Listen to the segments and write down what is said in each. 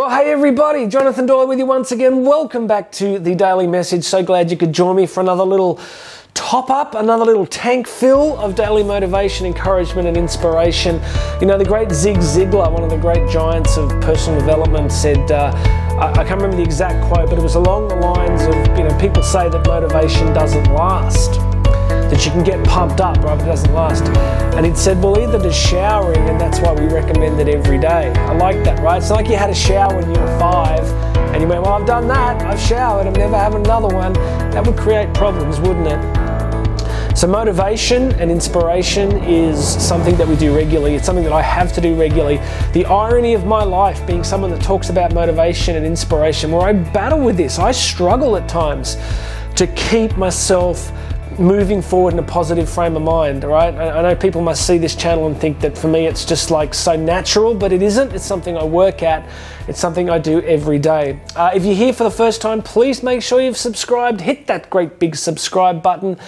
Well, hey everybody, Jonathan Doyle with you once again. Welcome back to the Daily Message. So glad you could join me for another little top up, another little tank fill of daily motivation, encouragement, and inspiration. You know, the great Zig Ziglar, one of the great giants of personal development, said, uh, I, I can't remember the exact quote, but it was along the lines of, you know, people say that motivation doesn't last that you can get pumped up? But it doesn't last. And he'd said, well, either to showering, and that's why we recommend it every day. I like that, right? It's like you had a shower when you were five, and you went, well, I've done that, I've showered, I'm never having another one. That would create problems, wouldn't it? So, motivation and inspiration is something that we do regularly. It's something that I have to do regularly. The irony of my life being someone that talks about motivation and inspiration, where I battle with this, I struggle at times to keep myself moving forward in a positive frame of mind, right? I, know people must see this channel and think that for me it's just like so natural, but it isn't. It's something I work at, it's something I do every day. Uh, if you're here for the first time, please make sure you've subscribed. Hit that great big subscribe button.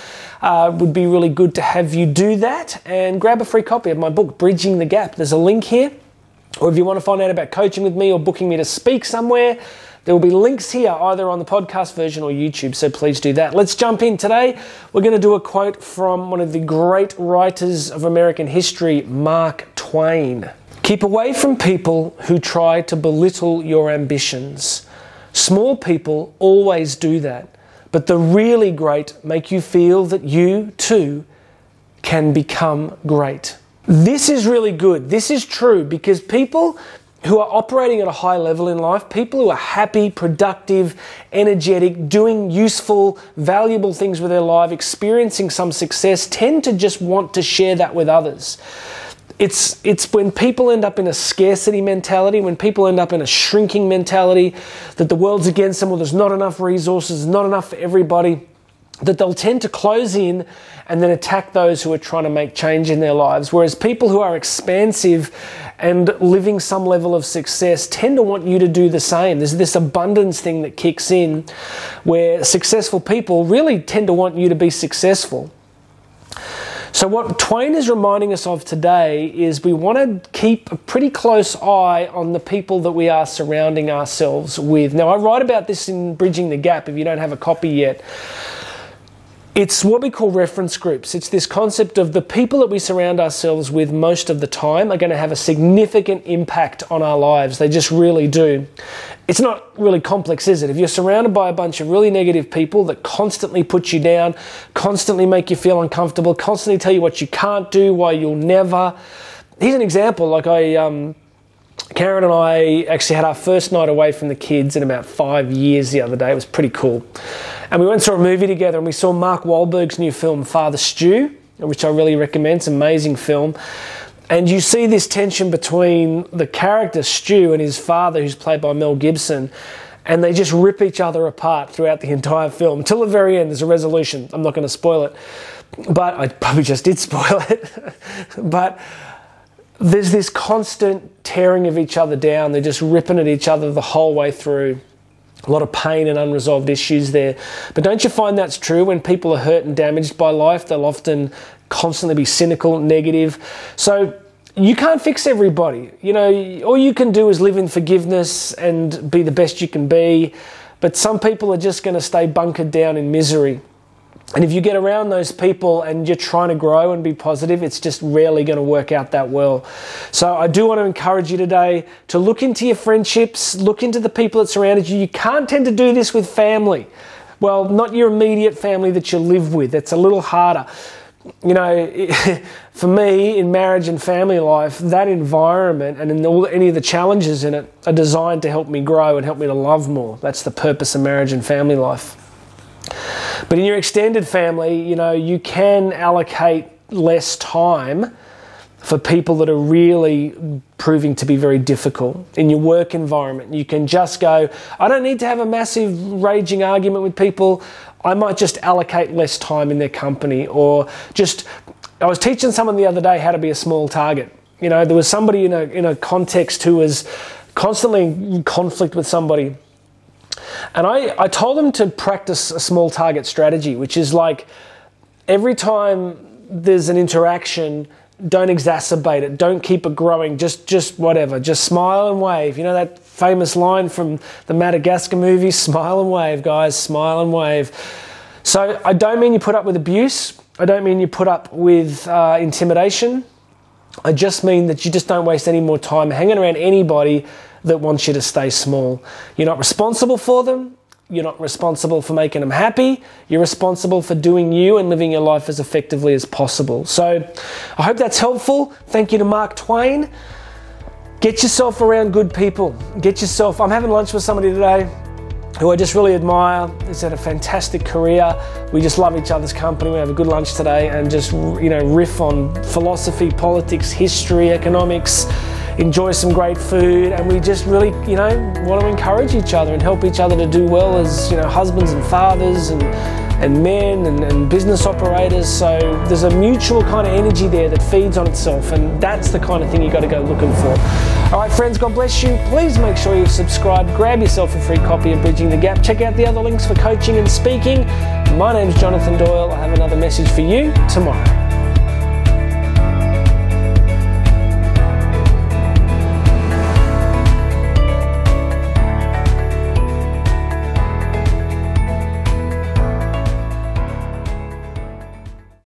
Uh, would be really good to have you do that and grab a free copy of my book, Bridging the Gap. There's a link here. Or if you want to find out about coaching with me or booking me to speak somewhere, there will be links here either on the podcast version or YouTube, so please do that. Let's jump in. Today, we're going to do a quote from one of the great writers of American history, Mark Twain. Keep away from people who try to belittle your ambitions. Small people always do that, but the really great make you feel that you too can become great. This is really good. This is true because people who are operating at a high level in life, people who are happy, productive, energetic, doing useful, valuable things with their life, experiencing some success, tend to just want to share that with others. It's, it's when people end up in a scarcity mentality, when people end up in a shrinking mentality, that the world's against them, or there's not enough resources, not enough for everybody that they'll tend to close in and then attack those who are trying to make change in their lives. Whereas people who are expansive and living some level of success tend to want you to do the same. There's this abundance thing that kicks in where successful people really tend to want you to be successful. So, what Twain is reminding us of today is we want to keep a pretty close eye on the people that we are surrounding ourselves with. Now, I write about this in Bridging the Gap if you don't have a copy yet. It's what we call reference groups. It's this concept of the people that we surround ourselves with most of the time are going to have a significant impact on our lives. They just really do. It's not really complex, is it? If you're surrounded by a bunch of really negative people that constantly put you down, constantly make you feel uncomfortable, constantly tell you what you can't do, why you'll never. Here's an example. Like I, um, Karen and I actually had our first night away from the kids in about five years the other day. It was pretty cool. And we went saw a movie together and we saw Mark Wahlberg's new film, Father Stu, which I really recommend. It's an amazing film. And you see this tension between the character Stu and his father, who's played by Mel Gibson. And they just rip each other apart throughout the entire film. Until the very end, there's a resolution. I'm not going to spoil it. But I probably just did spoil it. but there's this constant tearing of each other down. They're just ripping at each other the whole way through. A lot of pain and unresolved issues there. But don't you find that's true when people are hurt and damaged by life? They'll often constantly be cynical, negative. So you can't fix everybody. You know, all you can do is live in forgiveness and be the best you can be. But some people are just going to stay bunkered down in misery. And if you get around those people and you're trying to grow and be positive, it's just rarely going to work out that well. So I do want to encourage you today to look into your friendships, look into the people that surrounded you. You can't tend to do this with family. Well, not your immediate family that you live with. It's a little harder. You know, for me in marriage and family life, that environment and in all, any of the challenges in it are designed to help me grow and help me to love more. That's the purpose of marriage and family life. But in your extended family, you know, you can allocate less time for people that are really proving to be very difficult in your work environment. You can just go, I don't need to have a massive raging argument with people. I might just allocate less time in their company or just I was teaching someone the other day how to be a small target. You know, there was somebody in a in a context who was constantly in conflict with somebody and I, I told them to practice a small target strategy, which is like every time there's an interaction, don't exacerbate it. Don't keep it growing. Just, just whatever. Just smile and wave. You know that famous line from the Madagascar movie smile and wave, guys, smile and wave. So I don't mean you put up with abuse, I don't mean you put up with uh, intimidation. I just mean that you just don't waste any more time hanging around anybody that wants you to stay small. You're not responsible for them. You're not responsible for making them happy. You're responsible for doing you and living your life as effectively as possible. So I hope that's helpful. Thank you to Mark Twain. Get yourself around good people. Get yourself. I'm having lunch with somebody today who I just really admire. He's had a fantastic career. We just love each other's company. We have a good lunch today and just you know riff on philosophy, politics, history, economics enjoy some great food, and we just really, you know, want to encourage each other and help each other to do well as, you know, husbands and fathers and and men and, and business operators. So there's a mutual kind of energy there that feeds on itself, and that's the kind of thing you got to go looking for. All right, friends, God bless you. Please make sure you've subscribed. Grab yourself a free copy of Bridging the Gap. Check out the other links for coaching and speaking. My name is Jonathan Doyle. I have another message for you tomorrow.